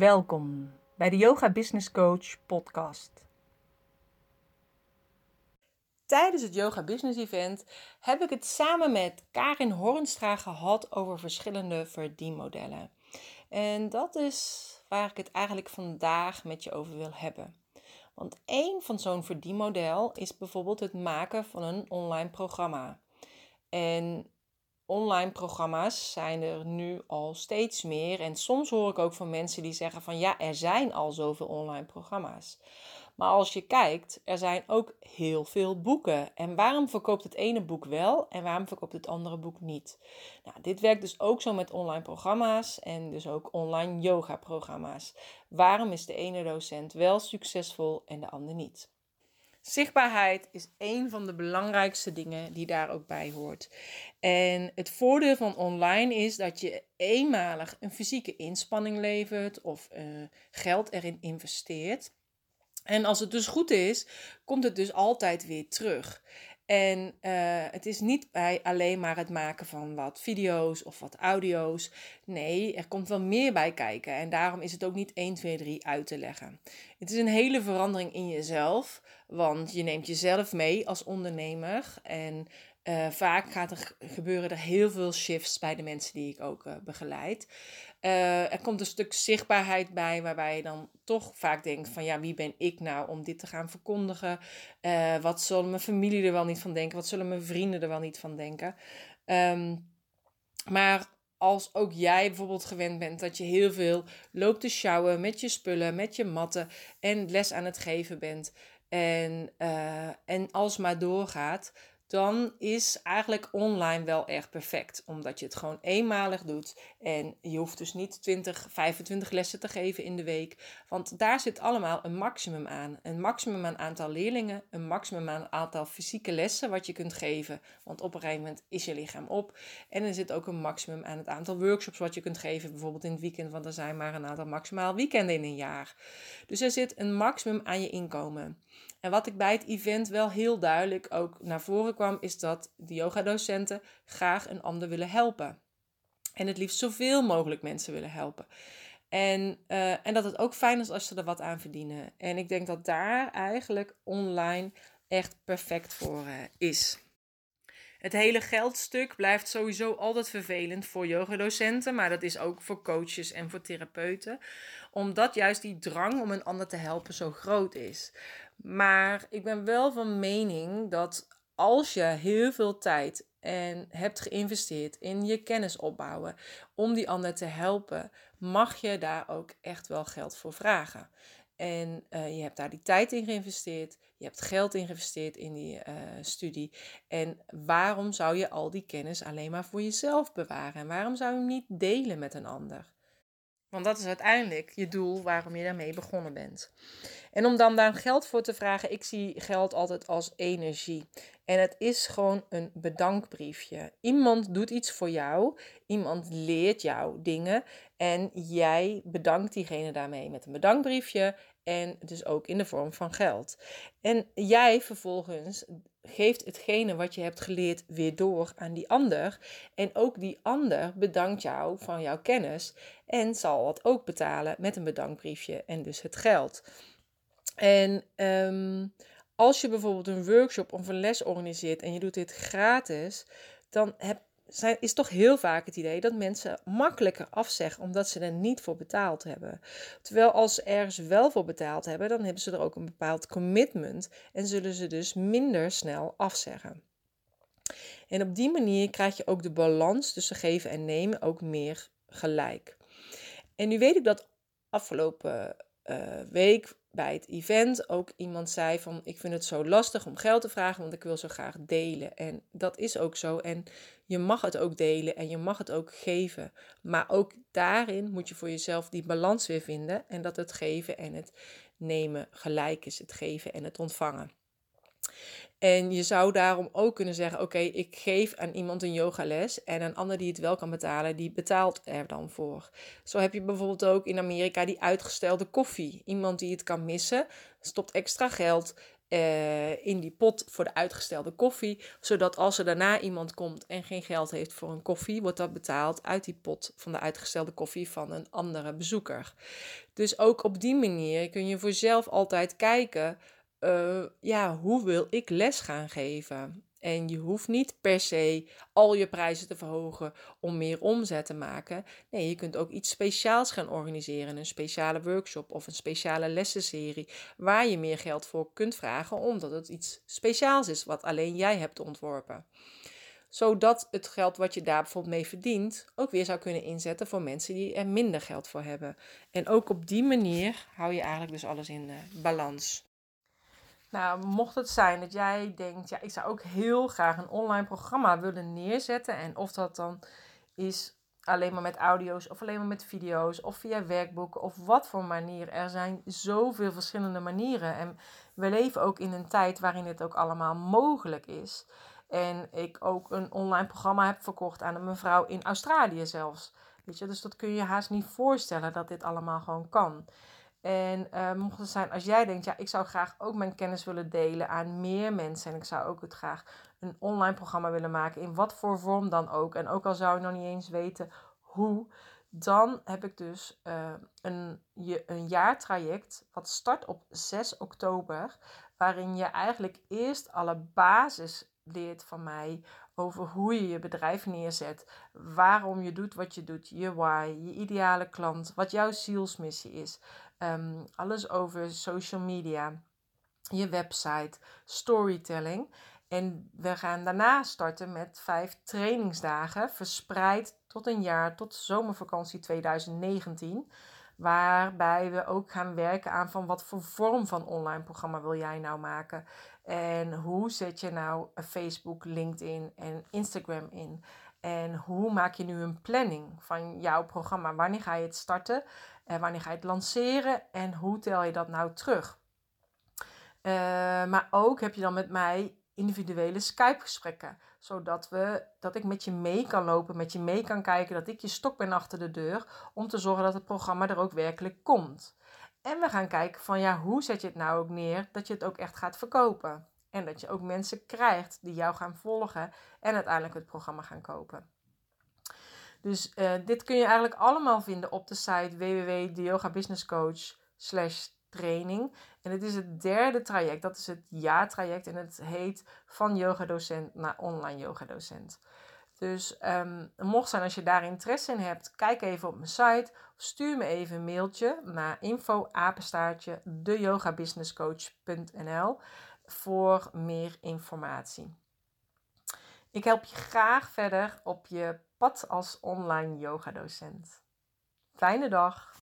Welkom bij de Yoga Business Coach podcast. Tijdens het Yoga Business Event heb ik het samen met Karin Hornstra gehad over verschillende verdienmodellen. En dat is waar ik het eigenlijk vandaag met je over wil hebben. Want één van zo'n verdienmodel is bijvoorbeeld het maken van een online programma. En online programma's zijn er nu al steeds meer. En soms hoor ik ook van mensen die zeggen van ja, er zijn al zoveel online programma's. Maar als je kijkt, er zijn ook heel veel boeken. En waarom verkoopt het ene boek wel en waarom verkoopt het andere boek niet? Nou, dit werkt dus ook zo met online programma's en dus ook online yoga programma's. Waarom is de ene docent wel succesvol en de ander niet? Zichtbaarheid is een van de belangrijkste dingen die daar ook bij hoort. En het voordeel van online is dat je eenmalig een fysieke inspanning levert of uh, geld erin investeert. En als het dus goed is, komt het dus altijd weer terug. En uh, het is niet bij alleen maar het maken van wat video's of wat audio's. Nee, er komt wel meer bij kijken. En daarom is het ook niet 1, 2, 3 uit te leggen. Het is een hele verandering in jezelf. Want je neemt jezelf mee als ondernemer. En uh, vaak gaat er, gebeuren er heel veel shifts bij de mensen die ik ook uh, begeleid. Uh, er komt een stuk zichtbaarheid bij, waarbij je dan toch vaak denkt van ja, wie ben ik nou om dit te gaan verkondigen? wat zullen mijn familie er wel niet van denken? Wat zullen mijn vrienden er wel niet van denken? Um, maar als ook jij bijvoorbeeld gewend bent dat je heel veel loopt te sjouwen met je spullen, met je matten en les aan het geven bent en, uh, en als maar doorgaat, dan is eigenlijk online wel echt perfect. Omdat je het gewoon eenmalig doet. En je hoeft dus niet 20, 25 lessen te geven in de week. Want daar zit allemaal een maximum aan. Een maximum aan aantal leerlingen. Een maximum aan aantal fysieke lessen wat je kunt geven. Want op een gegeven moment is je lichaam op. En er zit ook een maximum aan het aantal workshops wat je kunt geven. Bijvoorbeeld in het weekend. Want er zijn maar een aantal maximaal weekenden in een jaar. Dus er zit een maximum aan je inkomen. En wat ik bij het event wel heel duidelijk ook naar voren kwam, is dat de yogadocenten graag een ander willen helpen. En het liefst zoveel mogelijk mensen willen helpen. En, uh, en dat het ook fijn is als ze er wat aan verdienen. En ik denk dat daar eigenlijk online echt perfect voor uh, is. Het hele geldstuk blijft sowieso altijd vervelend voor yogadocenten, maar dat is ook voor coaches en voor therapeuten, omdat juist die drang om een ander te helpen zo groot is. Maar ik ben wel van mening dat als je heel veel tijd en hebt geïnvesteerd in je kennis opbouwen om die ander te helpen, mag je daar ook echt wel geld voor vragen. En uh, je hebt daar die tijd in geïnvesteerd, je hebt geld in geïnvesteerd in die uh, studie. En waarom zou je al die kennis alleen maar voor jezelf bewaren? En waarom zou je hem niet delen met een ander? Want dat is uiteindelijk je doel waarom je daarmee begonnen bent. En om dan daar geld voor te vragen, ik zie geld altijd als energie. En het is gewoon een bedankbriefje. Iemand doet iets voor jou, iemand leert jou dingen en jij bedankt diegene daarmee met een bedankbriefje en dus ook in de vorm van geld. En jij vervolgens geeft hetgene wat je hebt geleerd weer door aan die ander. En ook die ander bedankt jou van jouw kennis en zal het ook betalen met een bedankbriefje en dus het geld. En um, als je bijvoorbeeld een workshop of een les organiseert en je doet dit gratis, dan heb, is toch heel vaak het idee dat mensen makkelijker afzeggen omdat ze er niet voor betaald hebben. Terwijl als ze ergens wel voor betaald hebben, dan hebben ze er ook een bepaald commitment en zullen ze dus minder snel afzeggen. En op die manier krijg je ook de balans tussen geven en nemen ook meer gelijk. En nu weet ik dat afgelopen uh, week bij het event ook iemand zei van ik vind het zo lastig om geld te vragen, want ik wil zo graag delen. En dat is ook zo. En je mag het ook delen en je mag het ook geven. Maar ook daarin moet je voor jezelf die balans weer vinden en dat het geven en het nemen gelijk is, het geven en het ontvangen. En je zou daarom ook kunnen zeggen: Oké, ik geef aan iemand een yogales en een ander die het wel kan betalen, die betaalt er dan voor. Zo heb je bijvoorbeeld ook in Amerika die uitgestelde koffie. Iemand die het kan missen, stopt extra geld eh, in die pot voor de uitgestelde koffie. Zodat als er daarna iemand komt en geen geld heeft voor een koffie, wordt dat betaald uit die pot van de uitgestelde koffie van een andere bezoeker. Dus ook op die manier kun je voor jezelf altijd kijken. Uh, ja, hoe wil ik les gaan geven? En je hoeft niet per se al je prijzen te verhogen om meer omzet te maken. Nee, je kunt ook iets speciaals gaan organiseren. Een speciale workshop of een speciale lessenserie. Waar je meer geld voor kunt vragen, omdat het iets speciaals is wat alleen jij hebt ontworpen. Zodat het geld wat je daar bijvoorbeeld mee verdient ook weer zou kunnen inzetten voor mensen die er minder geld voor hebben. En ook op die manier hou je eigenlijk dus alles in uh, balans. Nou, mocht het zijn dat jij denkt, ja, ik zou ook heel graag een online programma willen neerzetten. En of dat dan is alleen maar met audio's of alleen maar met video's of via werkboeken of wat voor manier. Er zijn zoveel verschillende manieren. En we leven ook in een tijd waarin het ook allemaal mogelijk is. En ik ook een online programma heb verkocht aan een mevrouw in Australië zelfs. Weet je, dus dat kun je haast niet voorstellen dat dit allemaal gewoon kan. En uh, mocht het zijn als jij denkt, ja, ik zou graag ook mijn kennis willen delen aan meer mensen. En ik zou ook het graag een online programma willen maken, in wat voor vorm dan ook. En ook al zou ik nog niet eens weten hoe, dan heb ik dus uh, een, een jaartraject wat start op 6 oktober. Waarin je eigenlijk eerst alle basis leert van mij over hoe je je bedrijf neerzet, waarom je doet wat je doet, je why, je ideale klant, wat jouw zielsmissie is. Ehm, alles over social media, je website, storytelling. En we gaan daarna starten met vijf trainingsdagen, verspreid tot een jaar, tot zomervakantie 2019. Waarbij we ook gaan werken aan van wat voor vorm van online programma wil jij nou maken. En hoe zet je nou Facebook, LinkedIn en Instagram in. En hoe maak je nu een planning van jouw programma? Wanneer ga je het starten? En wanneer ga je het lanceren? En hoe tel je dat nou terug? Uh, maar ook heb je dan met mij individuele Skype-gesprekken. Zodat we, dat ik met je mee kan lopen, met je mee kan kijken, dat ik je stok ben achter de deur. Om te zorgen dat het programma er ook werkelijk komt. En we gaan kijken van ja, hoe zet je het nou ook neer dat je het ook echt gaat verkopen. En dat je ook mensen krijgt die jou gaan volgen en uiteindelijk het programma gaan kopen. Dus uh, dit kun je eigenlijk allemaal vinden op de site www.deyogabusinesscoach training. En het is het derde traject, dat is het jaartraject en het heet van yogadocent naar online yogadocent. Dus um, mocht zijn als je daar interesse in hebt, kijk even op mijn site of stuur me even een mailtje naar info apenstaartje voor meer informatie. Ik help je graag verder op je pad als online yogadocent. Fijne dag!